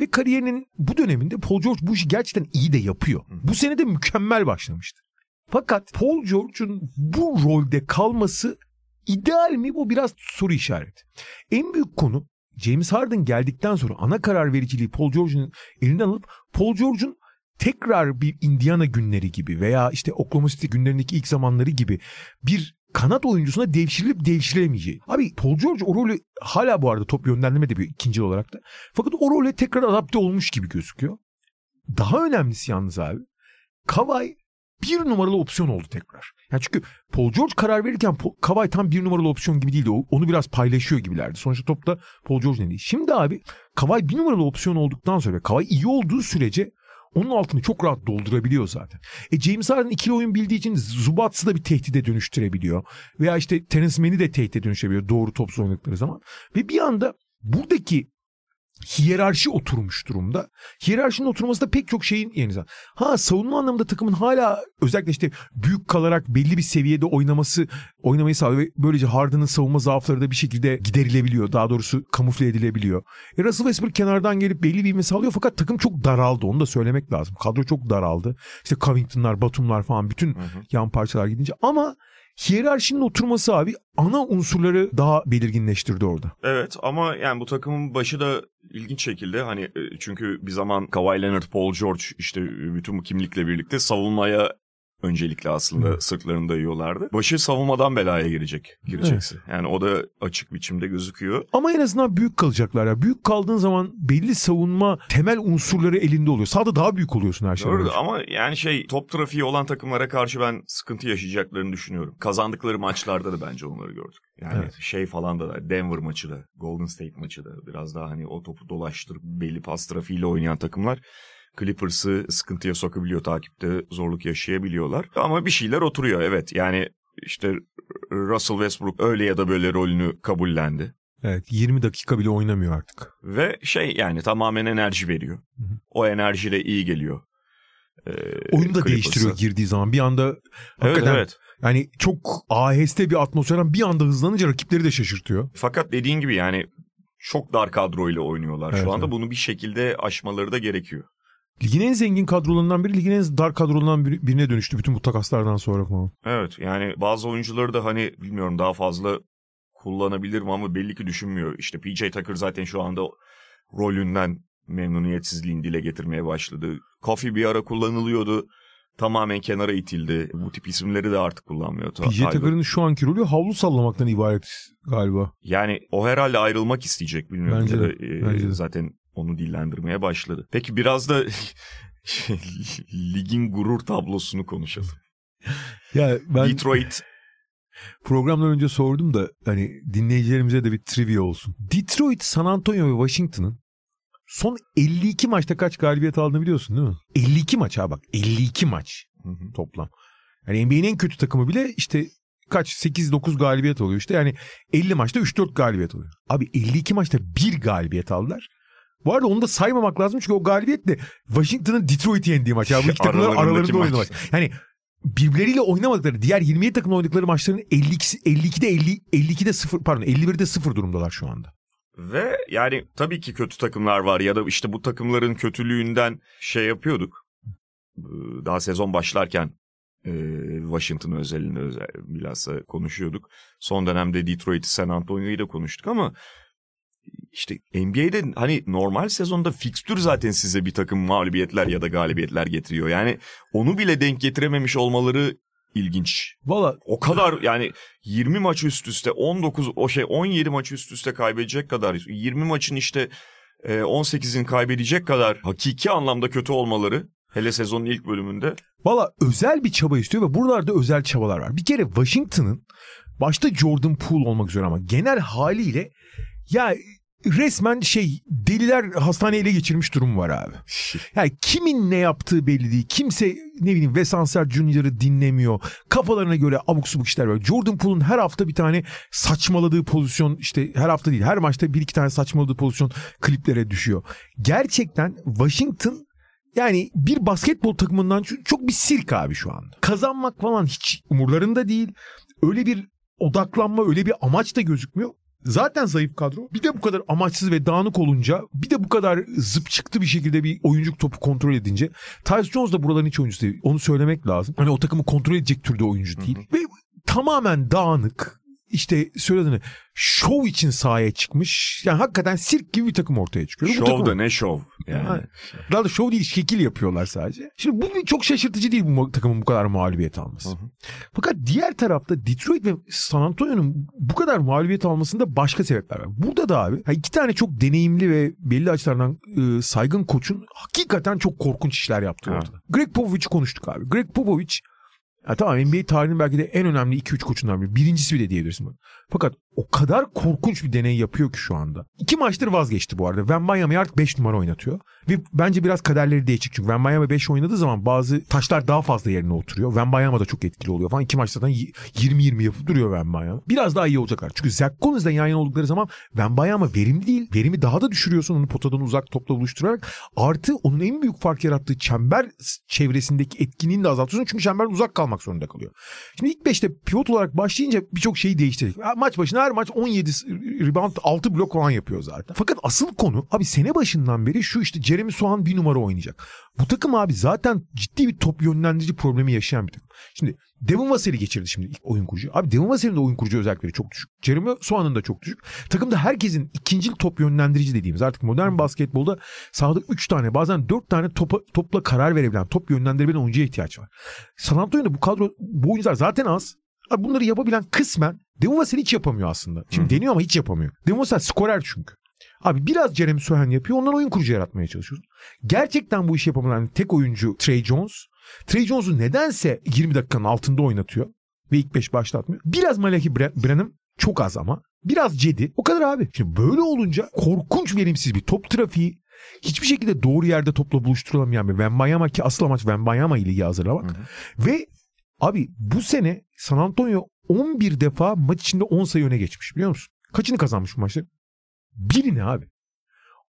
[SPEAKER 3] Ve kariyerinin bu döneminde Paul George bu işi gerçekten iyi de yapıyor. Bu sene de mükemmel başlamıştı. Fakat Paul George'un bu rolde kalması ideal mi? Bu biraz soru işareti. En büyük konu James Harden geldikten sonra ana karar vericiliği Paul George'un elinden alıp Paul George'un tekrar bir Indiana günleri gibi veya işte Oklahoma City günlerindeki ilk zamanları gibi bir kanat oyuncusuna devşirilip devşirilemeyeceği. Abi Paul George o rolü hala bu arada top yönlendirme de bir ikinci olarak da. Fakat o role tekrar adapte olmuş gibi gözüküyor. Daha önemlisi yalnız abi. Kawhi bir numaralı opsiyon oldu tekrar. Yani çünkü Paul George karar verirken Kawhi tam bir numaralı opsiyon gibi değildi. Onu biraz paylaşıyor gibilerdi. Sonuçta topta Paul George değil. Şimdi abi Kawhi bir numaralı opsiyon olduktan sonra Kawhi iyi olduğu sürece onun altını çok rahat doldurabiliyor zaten. E James Harden ikili oyun bildiği için Zubats'ı da bir tehdide dönüştürebiliyor. Veya işte Terence Mann'i de tehdide dönüştürebiliyor doğru topsuz oynadıkları zaman. Ve bir anda buradaki hiyerarşi oturmuş durumda. Hiyerarşinin oturması da pek çok şeyin yerine. Ha savunma anlamında takımın hala özellikle işte büyük kalarak belli bir seviyede oynaması oynamayı sağlıyor ve böylece Harden'ın savunma zaafları da bir şekilde giderilebiliyor. Daha doğrusu kamufle edilebiliyor. E Russell Westbrook kenardan gelip belli bir ivme sağlıyor fakat takım çok daraldı. Onu da söylemek lazım. Kadro çok daraldı. İşte Covington'lar, Batum'lar falan bütün yan parçalar gidince ama hiyerarşinin oturması abi ana unsurları daha belirginleştirdi orada.
[SPEAKER 2] Evet ama yani bu takımın başı da ilginç şekilde hani e, çünkü bir zaman Kawhi Leonard, Paul George işte bütün bu kimlikle birlikte savunmaya öncelikle aslında
[SPEAKER 3] Hı.
[SPEAKER 2] sırtlarını dayıyorlardı. Başı savunmadan belaya girecek, girecekse. Yani o da açık biçimde gözüküyor.
[SPEAKER 3] Ama en azından büyük kalacaklar ya. Büyük kaldığın zaman belli savunma temel unsurları elinde oluyor. Sağda daha büyük oluyorsun her şeyden
[SPEAKER 2] Doğru ama yani şey top trafiği olan takımlara karşı ben sıkıntı yaşayacaklarını düşünüyorum. Kazandıkları maçlarda da bence onları gördük. Yani
[SPEAKER 3] Evet.
[SPEAKER 2] şey falan da Denver maçı da, Golden State maçı da biraz daha hani o topu dolaştırıp belli pas trafiğiyle oynayan takımlar Clippers'ı sıkıntıya sokabiliyor, takipte zorluk yaşayabiliyorlar. Ama bir şeyler oturuyor evet. Yani işte Russell Westbrook öyle ya da böyle rolünü kabullendi.
[SPEAKER 3] Evet 20 dakika bile oynamıyor artık.
[SPEAKER 2] Ve şey yani tamamen enerji veriyor.
[SPEAKER 3] Hı hı.
[SPEAKER 2] O enerjiyle iyi geliyor. Ee,
[SPEAKER 3] Oyunu da
[SPEAKER 2] Clippers'a.
[SPEAKER 3] değiştiriyor girdiği zaman. Bir anda
[SPEAKER 2] Evet
[SPEAKER 3] hakikaten
[SPEAKER 2] evet.
[SPEAKER 3] yani çok aheste bir atmosferden bir anda hızlanınca rakipleri de şaşırtıyor.
[SPEAKER 2] Fakat dediğin gibi yani çok dar kadroyla oynuyorlar
[SPEAKER 3] Evet,
[SPEAKER 2] şu anda.
[SPEAKER 3] evet.
[SPEAKER 2] Bunu bir şekilde aşmaları da gerekiyor.
[SPEAKER 3] Ligin en zengin kadrolarından biri, ligin en dar kadrolarından biri- birine dönüştü bütün bu takaslardan sonra falan.
[SPEAKER 2] Evet yani bazı oyuncuları da hani bilmiyorum daha fazla kullanabilir mi ama belli ki düşünmüyor. İşte PJ Tucker zaten şu anda rolünden memnuniyetsizliğini dile getirmeye başladı. Kofi bir ara kullanılıyordu. Tamamen kenara itildi. Bu tip isimleri de artık kullanmıyor.
[SPEAKER 3] PJ. Tucker'ın şu anki rolü havlu sallamaktan ibaret galiba.
[SPEAKER 2] Yani o herhalde ayrılmak isteyecek bilmiyorum.
[SPEAKER 3] Bence de,
[SPEAKER 2] da, e,
[SPEAKER 3] bence de.
[SPEAKER 2] Zaten onu dillendirmeye başladı. Peki biraz da ligin gurur tablosunu konuşalım.
[SPEAKER 3] Ya ben
[SPEAKER 2] Detroit
[SPEAKER 3] programdan önce sordum da hani dinleyicilerimize de bir trivia olsun. Detroit, San Antonio ve Washington'ın son 52 maçta kaç galibiyet aldığını biliyorsun değil mi? 52 maç ha bak 52 maç
[SPEAKER 2] Hı hı.
[SPEAKER 3] toplam. Yani NBA'nin en kötü takımı bile işte kaç 8-9 galibiyet oluyor işte. Yani 50 maçta 3-4 galibiyet oluyor. Abi 52 maçta bir galibiyet aldılar. Bu arada onu da saymamak lazım çünkü o galibiyetle Washington'ın Detroit'i yendiği maç. Ya bu iki takımın
[SPEAKER 2] Aralarındaki
[SPEAKER 3] aralarında oynadığı
[SPEAKER 2] maç.
[SPEAKER 3] Yani birbirleriyle oynamadıkları diğer 27 takımla oynadıkları maçların 52'si 52'de 50 52'de 0 pardon 51'de 0 durumdalar şu anda.
[SPEAKER 2] ve yani tabii ki kötü takımlar var ya da işte bu takımların kötülüğünden şey yapıyorduk. Daha sezon başlarken e, Washington özelinde özel, bilhassa konuşuyorduk. Son dönemde Detroit'i San Antonio'yu da konuştuk ama işte NBA'de hani normal sezonda fikstür zaten size bir takım mağlubiyetler ya da galibiyetler getiriyor. Yani onu bile denk getirememiş olmaları ilginç.
[SPEAKER 3] Valla
[SPEAKER 2] O kadar yani 20 maç üst üste 19 o şey 17 maç üst üste kaybedecek kadar 20 maçın işte e, 18'in kaybedecek kadar hakiki anlamda kötü olmaları hele sezonun ilk bölümünde
[SPEAKER 3] Valla özel bir çaba istiyor ve buralarda özel çabalar var. Bir kere Washington'ın başta Jordan Poole olmak üzere ama genel haliyle ya resmen şey deliler hastaneye ele geçirmiş durum var abi. Yani kimin ne yaptığı belli değil. Kimse ne bileyim Wes Ansel Jr.'ı dinlemiyor. Kafalarına göre abuk subuk işler var. Jordan Poole'un her hafta bir tane saçmaladığı pozisyon işte her hafta değil her maçta bir iki tane saçmaladığı pozisyon kliplere düşüyor. Gerçekten Washington yani bir basketbol takımından çok bir sirk abi şu anda. Kazanmak falan hiç umurlarında değil. Öyle bir odaklanma öyle bir amaç da gözükmüyor. Zaten zayıf kadro. Bir de bu kadar amaçsız ve dağınık olunca bir de bu kadar zıp çıktı bir şekilde bir oyuncu topu kontrol edince Tyus Jones da buraların hiç oyuncusu değil. Onu söylemek lazım. Hani o takımı kontrol edecek türde oyuncu değil. Ve tamamen dağınık işte söylediğini şov için sahaya çıkmış. Yani hakikaten sirk gibi bir takım ortaya çıkıyor.
[SPEAKER 2] Şov
[SPEAKER 3] takım-
[SPEAKER 2] da ne şov. Yani.
[SPEAKER 3] Ha, Daha da şov değil şekil yapıyorlar sadece. Şimdi bu çok şaşırtıcı değil bu takımın bu kadar mağlubiyet alması.
[SPEAKER 2] Hı hı.
[SPEAKER 3] Fakat diğer tarafta Detroit ve San Antonio'nun bu kadar mağlubiyet almasında başka sebepler var. Burada da abi iki tane çok deneyimli ve belli açılardan e, saygın koçun hakikaten çok korkunç işler yaptığı
[SPEAKER 2] Ha.
[SPEAKER 3] ortada. Greg Popovich'i konuştuk abi. Greg Popovich ya tamam NBA tarihinin belki de en önemli 2-3 koçundan biri. Birincisi bile diyebilirsin. bunu. Fakat o kadar korkunç bir deney yapıyor ki şu anda. İki maçtır vazgeçti bu arada. Van Miami'yi artık 5 numara oynatıyor. Ve bence biraz kaderleri değişik. Çünkü Van Miami 5 oynadığı zaman bazı taşlar daha fazla yerine oturuyor. Van Miami da çok etkili oluyor falan. İki maçta zaten y- 20-20 yapıp duruyor Van Miami. Biraz daha iyi olacaklar. Çünkü Zach Collins'le yan yana oldukları zaman Van Miami verimli değil. Verimi daha da düşürüyorsun onu potadan uzak topla buluşturarak. Artı onun en büyük fark yarattığı çember çevresindeki etkinliğini de azaltıyorsun. Çünkü çemberden uzak kalmak zorunda kalıyor. Şimdi ilk 5'te pivot olarak başlayınca birçok şeyi değiştirdik. Maç başına her maç 17 rebound 6 blok falan yapıyor zaten. Fakat asıl konu abi sene başından beri şu işte Jeremy Sohan bir numara oynayacak. Bu takım abi zaten ciddi bir top yönlendirici problemi yaşayan bir takım. Şimdi Devin Vassell'i geçirdi şimdi ilk oyun kurucu. Abi Devin Vassell'in de oyun kurucu özellikleri çok düşük. Jeremy Sohan'ın da çok düşük. Takımda herkesin ikincil top yönlendirici dediğimiz artık modern basketbolda sahada 3 tane bazen 4 tane topa, topla karar verebilen, top yönlendirebilen oyuncuya ihtiyaç var. San Antonio'da bu kadro bu oyuncular zaten az. Abi bunları yapabilen kısmen Devin Vassell hiç yapamıyor aslında. Şimdi deniyor ama hiç yapamıyor. Devin Vassell skorer çünkü. Abi biraz Jeremy Sohan yapıyor. Ondan oyun kurucu yaratmaya çalışıyor. Gerçekten bu işi yapabilen tek oyuncu Trey Jones. Trey Jones'u nedense 20 dakikanın altında oynatıyor. Ve ilk 5 başlatmıyor. Biraz Malachi Bra- Branham çok az ama. Biraz Cedi. O kadar abi. Şimdi böyle olunca korkunç verimsiz bir top trafiği. Hiçbir şekilde doğru yerde topla buluşturulamayan bir Wembanyama ki asıl amaç Wembanyama ile hazırlamak. Ve abi bu sene San Antonio 11 defa maç içinde 10 sayı öne geçmiş biliyor musun? Kaçını kazanmış bu maçları? Birini abi.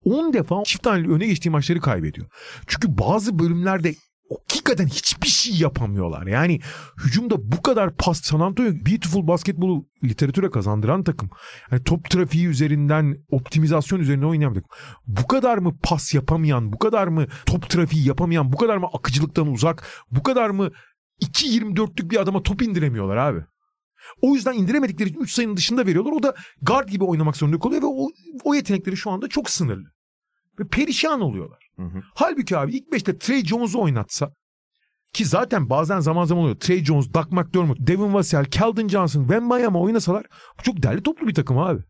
[SPEAKER 3] 10 defa çift taneli öne geçtiği maçları kaybediyor. Çünkü bazı bölümlerde hakikaten hiçbir şey yapamıyorlar. Yani hücumda bu kadar pas San Antonio Beautiful basketbolu literatüre kazandıran takım. Yani top trafiği üzerinden optimizasyon üzerine oynayan bir takım. Bu kadar mı pas yapamayan, bu kadar mı top trafiği yapamayan, bu kadar mı akıcılıktan uzak, bu kadar mı 2.24'lük bir adama top indiremiyorlar abi. O yüzden indiremedikleri için 3 sayının dışında veriyorlar. O da guard gibi oynamak zorunda kalıyor ve o, o yetenekleri şu anda çok sınırlı. Ve perişan oluyorlar.
[SPEAKER 2] Hı hı.
[SPEAKER 3] Halbuki abi ilk 5'te Trey Jones'u oynatsa ki zaten bazen zaman zaman oluyor. Trey Jones, Doug McDermott, Devin Vassell, Keldon Johnson, Wembanyama oynasalar çok derli toplu bir takım abi.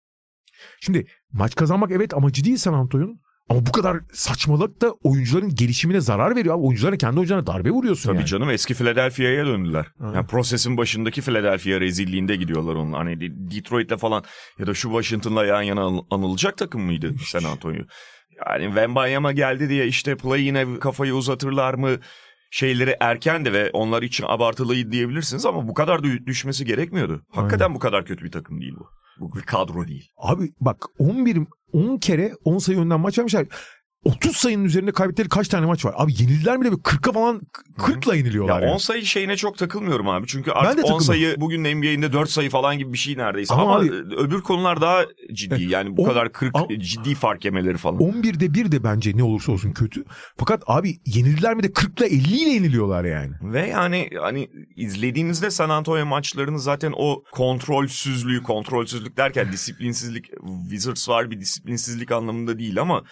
[SPEAKER 3] Şimdi maç kazanmak evet amacı değil San Antonio'nun. Ama bu kadar saçmalık da oyuncuların gelişimine zarar veriyor abi. Oyuncuların kendi oyuncularına darbe vuruyorsun
[SPEAKER 2] Tabii
[SPEAKER 3] yani.
[SPEAKER 2] canım eski Philadelphia'ya döndüler.
[SPEAKER 3] Ha.
[SPEAKER 2] Yani prosesin başındaki Philadelphia rezilliğinde gidiyorlar onun. Hani De- Detroit'le falan ya da şu Washington'la yan yana anı- anılacak takım mıydı San Antonio? Yani Wembanyama geldi diye işte play yine kafayı uzatırlar mı? Şeyleri erkendi ve onlar için abartılıydı diyebilirsiniz ama bu kadar da düşmesi gerekmiyordu. Hakikaten bu kadar kötü bir takım değil bu. Bu bir kadro değil.
[SPEAKER 3] Abi bak 11 10 kere 10 sayı önden maç vermişler. 30 sayının üzerinde kaybettikleri kaç tane maç var? Abi yenildiler mi de 40'a falan 40'la yeniliyorlar.
[SPEAKER 2] Ya
[SPEAKER 3] yani.
[SPEAKER 2] 10 sayı şeyine çok takılmıyorum abi. Çünkü artık 10
[SPEAKER 3] takılmıyorum.
[SPEAKER 2] sayı bugün NBA'inde 4 sayı falan gibi bir şey neredeyse.
[SPEAKER 3] Ama
[SPEAKER 2] Ama,
[SPEAKER 3] abi-
[SPEAKER 2] öbür konular daha ciddi. Yani bu
[SPEAKER 3] O-
[SPEAKER 2] kadar 40
[SPEAKER 3] Ama-
[SPEAKER 2] ciddi fark yemeleri falan.
[SPEAKER 3] 11'de 1 de bence ne olursa olsun kötü. Fakat abi yenildiler mi de 40'la 50 ile yeniliyorlar yani.
[SPEAKER 2] Ve yani hani izlediğinizde San Antonio maçlarını zaten o kontrolsüzlüğü, kontrolsüzlük derken disiplinsizlik, Wizards var bir disiplinsizlik anlamında değil ama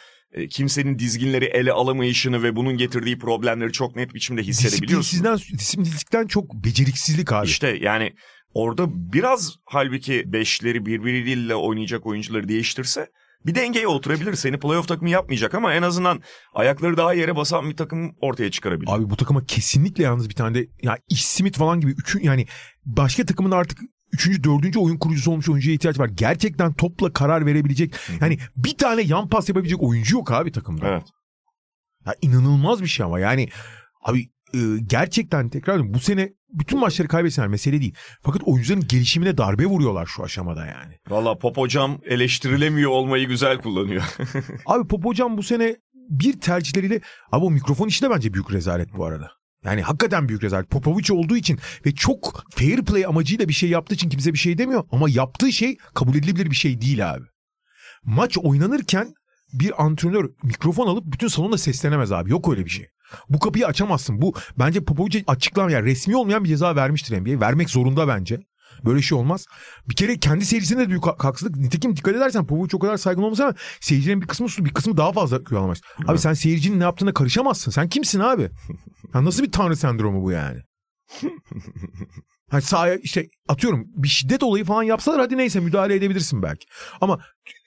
[SPEAKER 2] kimsenin dizginleri ele alamayışını ve bunun getirdiği problemleri çok net biçimde hissedebiliyorsunuz.
[SPEAKER 3] Disiplinsizden, disiplinsizlikten çok beceriksizlik abi.
[SPEAKER 2] İşte yani orada biraz halbuki beşleri birbiriyle oynayacak oyuncuları değiştirse bir dengeye oturabilir. Seni playoff takımı yapmayacak ama en azından ayakları daha yere basan bir takım ortaya çıkarabilir.
[SPEAKER 3] Abi bu takıma kesinlikle yalnız bir tane de ya Ish Smith falan gibi üçün yani başka takımın artık üçüncü, dördüncü oyun kurucusu olmuş oyuncuya ihtiyaç var. Gerçekten topla karar verebilecek. Yani bir tane yan pas yapabilecek oyuncu yok abi takımda.
[SPEAKER 2] Evet.
[SPEAKER 3] Ya inanılmaz bir şey ama yani abi e, gerçekten tekrar ediyorum bu sene bütün maçları kaybetsinler mesele değil. Fakat oyuncuların gelişimine darbe vuruyorlar şu aşamada yani.
[SPEAKER 2] Valla Pop hocam eleştirilemiyor olmayı güzel kullanıyor.
[SPEAKER 3] Abi Pop hocam bu sene bir tercihleriyle abi o mikrofon işi de bence büyük rezalet bu arada. Yani hakikaten büyük rezalet. Popovic olduğu için ve çok fair play amacıyla bir şey yaptığı için kimse bir şey demiyor. Ama yaptığı şey kabul edilebilir bir şey değil abi. Maç oynanırken bir antrenör mikrofon alıp bütün salonda seslenemez abi. Yok öyle bir şey. Bu kapıyı açamazsın. Bu bence Popovic'e açıklam yani resmi olmayan bir ceza vermiştir NBA. Vermek zorunda bence. Böyle şey olmaz. Bir kere kendi seyircisine de büyük haksızlık. Nitekim dikkat edersen Popovic o kadar saygın olmasa ama seyircilerin bir kısmı bir kısmı daha fazla kıyalamış. Abi sen seyircinin ne yaptığına karışamazsın. Sen kimsin abi? Ya nasıl bir tanrı sendromu bu yani? Hani sahaya işte atıyorum bir şiddet olayı falan yapsalar hadi neyse müdahale edebilirsin belki. Ama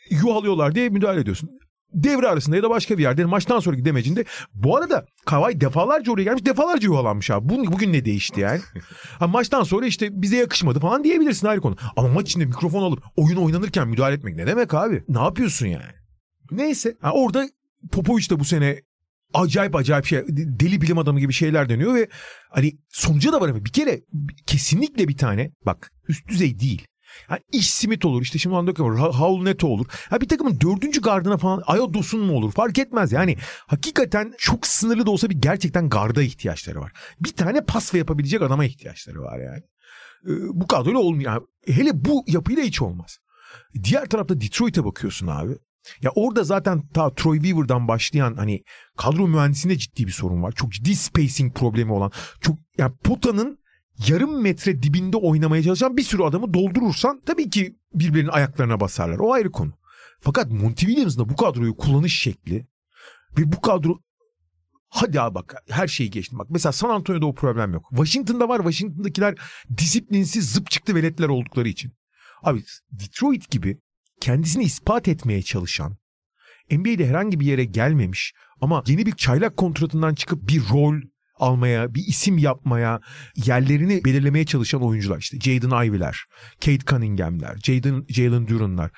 [SPEAKER 3] yuhalıyorlar diye müdahale ediyorsun. Devre arasında ya da başka bir yerde maçtan sonraki demecinde. Bu arada Kavay defalarca oraya gelmiş defalarca yuhalanmış abi. Bugün, bugün ne değişti yani? ha, maçtan sonra işte bize yakışmadı falan diyebilirsin ayrı konu. Ama maç içinde mikrofon alıp oyun oynanırken müdahale etmek ne demek abi? Ne yapıyorsun yani? Neyse ha, orada Popovic de bu sene acayip acayip şey deli bilim adamı gibi şeyler dönüyor ve hani sonuca da var ama bir kere kesinlikle bir tane bak üst düzey değil. Yani iş simit olur işte şimdi anda olur. Haul Neto olur. Ha bir takımın dördüncü gardına falan Ayodos'un mu olur fark etmez. Yani hakikaten çok sınırlı da olsa bir gerçekten garda ihtiyaçları var. Bir tane pas ve yapabilecek adama ihtiyaçları var yani. Ee, bu kadroyla olmuyor. Yani hele bu yapıyla hiç olmaz. Diğer tarafta Detroit'e bakıyorsun abi. Ya orada zaten ta Troy Weaver'dan başlayan hani kadro mühendisinde ciddi bir sorun var. Çok ciddi spacing problemi olan. Çok yani potanın yarım metre dibinde oynamaya çalışan bir sürü adamı doldurursan tabii ki birbirinin ayaklarına basarlar. O ayrı konu. Fakat Monty Williams'ın da bu kadroyu kullanış şekli ve bu kadro hadi abi bak her şeyi geçtim. Bak mesela San Antonio'da o problem yok. Washington'da var. Washington'dakiler disiplinsiz zıp çıktı veletler oldukları için. Abi Detroit gibi kendisini ispat etmeye çalışan, NBA'de herhangi bir yere gelmemiş ama yeni bir çaylak kontratından çıkıp bir rol almaya, bir isim yapmaya, yerlerini belirlemeye çalışan oyuncular. işte Jaden Ivey'ler, Kate Cunningham'ler, Jaden, Jalen Duran'lar.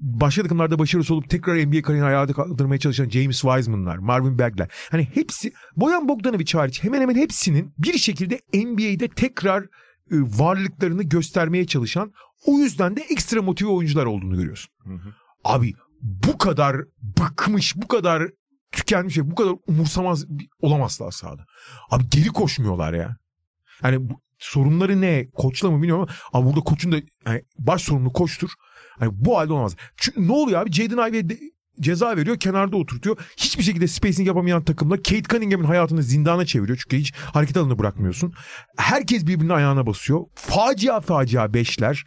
[SPEAKER 3] Başka takımlarda başarısı olup tekrar NBA kariyerini ayağa kaldırmaya çalışan James Wiseman'lar, Marvin Bagley. Hani hepsi, Boyan Bogdanovic hariç hemen hemen hepsinin bir şekilde NBA'de tekrar e, varlıklarını göstermeye çalışan o yüzden de ekstra motive oyuncular olduğunu görüyorsun. Hı hı. Abi bu kadar bıkmış, bu kadar tükenmiş bu kadar umursamaz olamazlar sahada. Abi geri koşmuyorlar ya. Yani bu, sorunları ne? Koçla mı bilmiyorum ama abi burada koçun da yani baş sorumlu koçtur. Hani bu halde olamaz. Çünkü ne oluyor abi? Jaden Ivey ceza veriyor kenarda oturtuyor. Hiçbir şekilde spacing yapamayan takımla Kate Cunningham'in hayatını zindana çeviriyor. Çünkü hiç hareket alanını bırakmıyorsun. Herkes birbirine ayağına basıyor. Facia facia beşler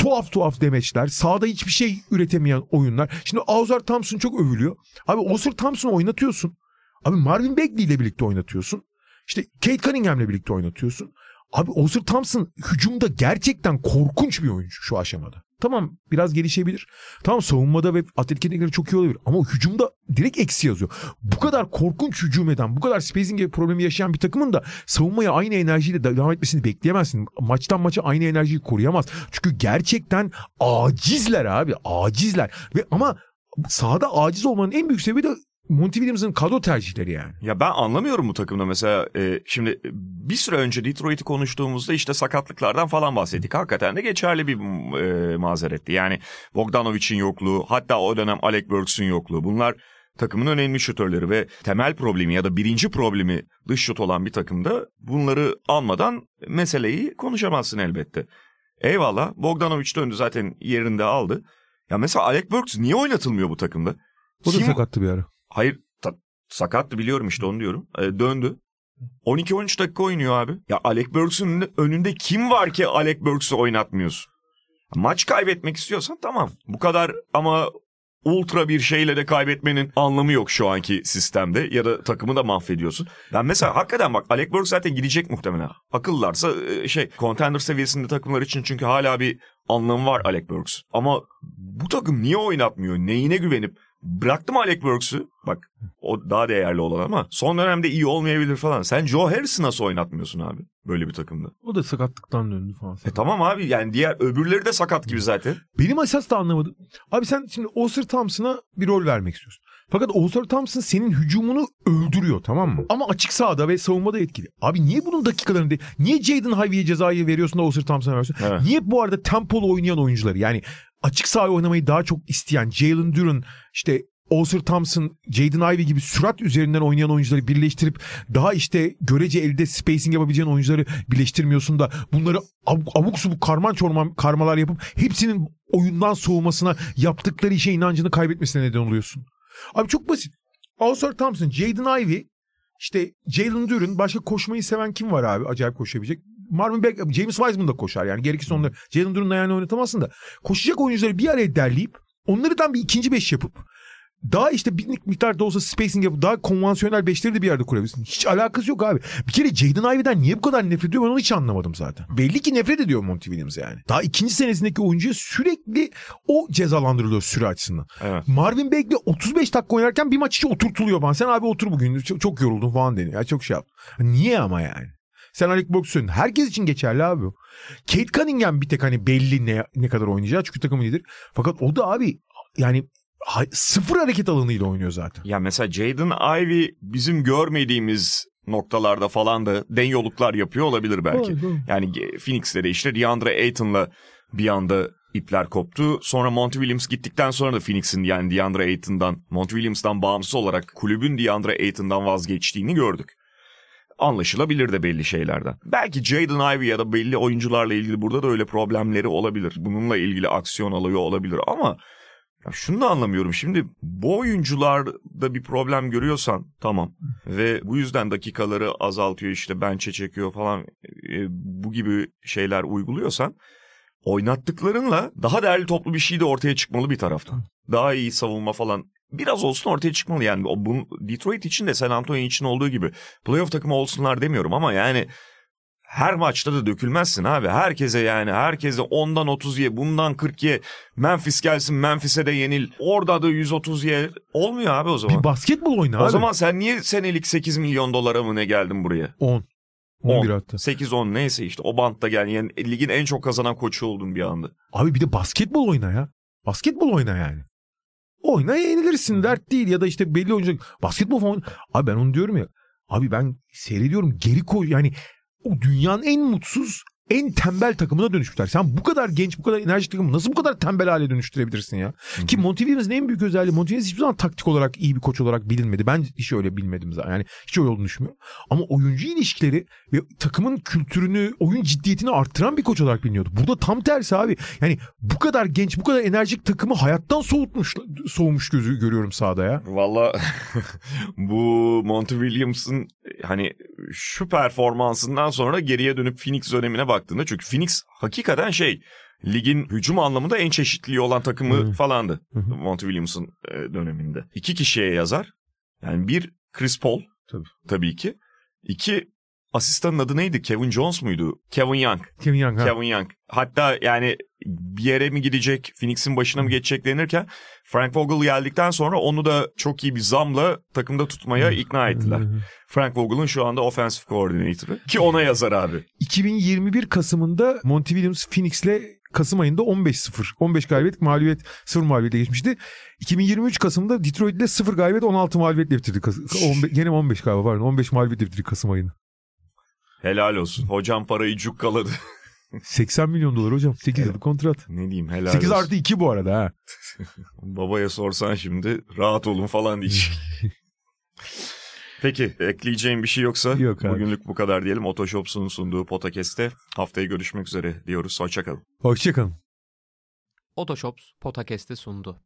[SPEAKER 3] tuhaf tuhaf demeçler. Sağda hiçbir şey üretemeyen oyunlar. Şimdi Ausar Thompson çok övülüyor. Abi Ausar Thompson'ı oynatıyorsun. Abi Marvin Bagley ile birlikte oynatıyorsun. İşte Kate Cunningham'le birlikte oynatıyorsun. Abi Ausar Thompson hücumda gerçekten korkunç bir oyuncu şu aşamada. Tamam biraz gelişebilir. Tamam savunmada ve atletik yetenekleri çok iyi olabilir. Ama hücumda direkt eksi yazıyor. Bu kadar korkunç hücum eden, bu kadar spacing problemi yaşayan bir takımın da savunmaya aynı enerjiyle devam etmesini bekleyemezsin. Maçtan maça aynı enerjiyi koruyamaz. Çünkü gerçekten acizler abi. Acizler. Ve ama sahada aciz olmanın en büyük sebebi de Monty Williams'ın kadro tercihleri yani.
[SPEAKER 2] Ya ben anlamıyorum bu takımda mesela e, şimdi bir süre önce Detroit'i konuştuğumuzda işte sakatlıklardan falan bahsettik. Hakikaten de geçerli bir e, mazeretti. Yani Bogdanovic'in yokluğu hatta o dönem Alec Burks'ün yokluğu bunlar takımın önemli şutörleri ve temel problemi ya da birinci problemi dış şut olan bir takımda bunları almadan meseleyi konuşamazsın elbette. Eyvallah Bogdanovic döndü zaten yerinde aldı. Ya mesela Alec Burks niye oynatılmıyor bu takımda?
[SPEAKER 3] O da Kim... sakattı bir ara.
[SPEAKER 2] Hayır ta, sakattı biliyorum işte onu diyorum. E, döndü. 12-13 dakika oynuyor abi. Ya Alec Burks'un önünde kim var ki Alec Burks'u oynatmıyorsun? Maç kaybetmek istiyorsan tamam. Bu kadar ama ultra bir şeyle de kaybetmenin anlamı yok şu anki sistemde ya da takımı da mahvediyorsun. Ben mesela hakikaten bak Alec Burks zaten gidecek muhtemelen. Akıllarsa e, şey contender seviyesinde takımlar için çünkü hala bir anlamı var Alec Burks. Ama bu takım niye oynatmıyor? Neyine güvenip Bıraktım Alec Works'ü. Bak o daha değerli olan ama son dönemde iyi olmayabilir falan. Sen Joe Harris'i nasıl oynatmıyorsun abi böyle bir takımda?
[SPEAKER 3] O da sakatlıktan döndü falan.
[SPEAKER 2] E tamam abi yani diğer öbürleri de sakat gibi zaten.
[SPEAKER 3] Benim esas da anlamadım. Abi sen şimdi Oscar Thompson'a bir rol vermek istiyorsun. Fakat Oscar Thompson senin hücumunu öldürüyor tamam mı? Ama açık sahada ve savunmada etkili. Abi niye bunun dakikalarını değil? Niye Jaden Ivey'e cezayı veriyorsun da Oscar Thompson'a veriyorsun? Evet. Niye bu arada tempolu oynayan oyuncuları yani açık sahaya oynamayı daha çok isteyen Jalen Duran işte Oscar Thompson, Jaden Ivey gibi sürat üzerinden oynayan oyuncuları birleştirip daha işte görece elde spacing yapabileceğin oyuncuları birleştirmiyorsun da bunları abuk, abuk subuk karman çorman karmalar yapıp hepsinin oyundan soğumasına yaptıkları işe inancını kaybetmesine neden oluyorsun. Abi çok basit. Oscar Thompson, Jaden Ivey, işte Jalen Duren, başka koşmayı seven kim var abi acayip koşabilecek? Marvin Beck, James Wiseman da koşar yani gerekirse onları Jalen Duren'ın ayağını oynatamazsın da koşacak oyuncuları bir araya derleyip onlardan bir ikinci beş yapıp daha işte bir miktarda olsa spacing yapıp daha konvansiyonel beşleri de bir yerde kurabilirsin. Hiç alakası yok abi. Bir kere Jaden Ivey'den niye bu kadar nefret ediyor ben onu hiç anlamadım zaten. Belli ki nefret ediyor Monty Williams yani. Daha ikinci senesindeki oyuncuya sürekli o cezalandırılıyor süre açısından.
[SPEAKER 2] Evet.
[SPEAKER 3] Marvin Bagley 35 dakika oynarken bir maç içi oturtuluyor falan. Sen abi otur bugün çok, çok yoruldun falan deniyor. Ya çok şey yap. Niye ama yani? Sen Alec Burks'ün herkes için geçerli abi. Kate Cunningham bir tek hani belli ne, ne kadar oynayacağı çünkü takımın lideri. Fakat o da abi yani ha- sıfır hareket alanıyla oynuyor zaten.
[SPEAKER 2] Ya mesela Jaden Ivey bizim görmediğimiz noktalarda falan da denyoluklar yapıyor olabilir belki.
[SPEAKER 3] Doğru, doğru.
[SPEAKER 2] Yani Phoenix'te de işte DeAndre Ayton'la bir anda ipler koptu. Sonra Monty Williams gittikten sonra da Phoenix'in yani DeAndre Ayton'dan, Monty Williams'tan bağımsız olarak kulübün DeAndre Ayton'dan vazgeçtiğini gördük. Anlaşılabilir de belli şeylerden. Belki Jaden Ivey ya da belli oyuncularla ilgili burada da öyle problemleri olabilir. Bununla ilgili aksiyon alıyor olabilir ama ya şunu da anlamıyorum. Şimdi bu oyuncularda bir problem görüyorsan tamam ve bu yüzden dakikaları azaltıyor işte bench'e çekiyor falan e, bu gibi şeyler uyguluyorsan oynattıklarınla daha değerli toplu bir şey de ortaya çıkmalı bir taraftan. Daha iyi savunma falan biraz olsun ortaya çıkmalı yani. Bunu Detroit için de San Antonio için olduğu gibi playoff takımı olsunlar demiyorum ama yani her maçta da dökülmezsin abi. Herkese yani herkese 10'dan 30 ye, bundan 40 ye. Memphis gelsin Memphis'e de yenil. Orada da 130 ye. Olmuyor abi o zaman.
[SPEAKER 3] Bir basketbol oyna
[SPEAKER 2] o
[SPEAKER 3] abi.
[SPEAKER 2] zaman sen niye senelik 8 milyon dolara mı ne geldin buraya?
[SPEAKER 3] 10. 11 hatta.
[SPEAKER 2] 8-10 neyse işte o bantta gel. Yani ligin en çok kazanan koçu oldun bir anda.
[SPEAKER 3] Abi bir de basketbol oyna ya. Basketbol oyna yani. Oyna yenilirsin dert değil ya da işte belli oyuncu basketbol falan. Abi ben onu diyorum ya. Abi ben seyrediyorum geri koy yani o dünyanın en mutsuz en tembel takımına dönüşmüşler. Sen bu kadar genç, bu kadar enerjik takımı nasıl bu kadar tembel hale dönüştürebilirsin ya? Ki Monty Williams'ın en büyük özelliği Williams hiçbir zaman taktik olarak iyi bir koç olarak bilinmedi. Ben hiç öyle bilmedim zaten. Yani hiç öyle olduğunu düşünmüyorum. Ama oyuncu ilişkileri ve takımın kültürünü, oyun ciddiyetini arttıran bir koç olarak biliniyordu. Burada tam tersi abi. Yani bu kadar genç, bu kadar enerjik takımı hayattan soğutmuş, soğumuş gözü görüyorum sahada ya.
[SPEAKER 2] Valla bu Monty Williams'ın hani şu performansından sonra geriye dönüp Phoenix dönemine baktığında çünkü Phoenix hakikaten şey ligin hücum anlamında en çeşitliliği olan takımı
[SPEAKER 3] Hı.
[SPEAKER 2] falandı
[SPEAKER 3] Hı hı.
[SPEAKER 2] Monty Williams'ın e, döneminde. İki kişiye yazar. Yani bir Chris Paul
[SPEAKER 3] Tabii.
[SPEAKER 2] tabii ki. İki asistanın adı neydi? Kevin Jones muydu? Kevin Young.
[SPEAKER 3] Kevin Young ha.
[SPEAKER 2] Kevin Young. Hatta yani bir yere mi gidecek, Phoenix'in başına mı geçecek denirken Frank Vogel geldikten sonra onu da çok iyi bir zamla takımda tutmaya ikna ettiler. Frank Vogel'ın şu anda offensive coordinator'ı. Ki ona yazar abi.
[SPEAKER 3] 2021 Kasım'ında Monty Williams Phoenix'le Kasım ayında 15-0. 15 galibiyet, mağlubiyet 0 mağlubiyetle geçmişti. 2023 Kasım'da Detroit'le 0 galibiyet 16 mağlubiyetle bitirdi. Kas- 15, gene 15 galiba pardon. 15 mağlubiyetle bitirdi Kasım ayını.
[SPEAKER 2] Helal olsun. Hocam parayı cukkaladı.
[SPEAKER 3] 80 milyon dolar hocam. 8 yıllık kontrat.
[SPEAKER 2] ne diyeyim helal
[SPEAKER 3] 8
[SPEAKER 2] olsun.
[SPEAKER 3] artı 2 bu arada ha.
[SPEAKER 2] Babaya sorsan şimdi rahat olun falan diyecek. Peki ekleyeceğim bir şey yoksa
[SPEAKER 3] Yok abi.
[SPEAKER 2] bugünlük bu kadar diyelim. Otoshops'un sunduğu podcast'te haftaya görüşmek üzere diyoruz. Hoşçakalın.
[SPEAKER 3] Hoşçakalın.
[SPEAKER 1] Otoshops Potakest'i sundu.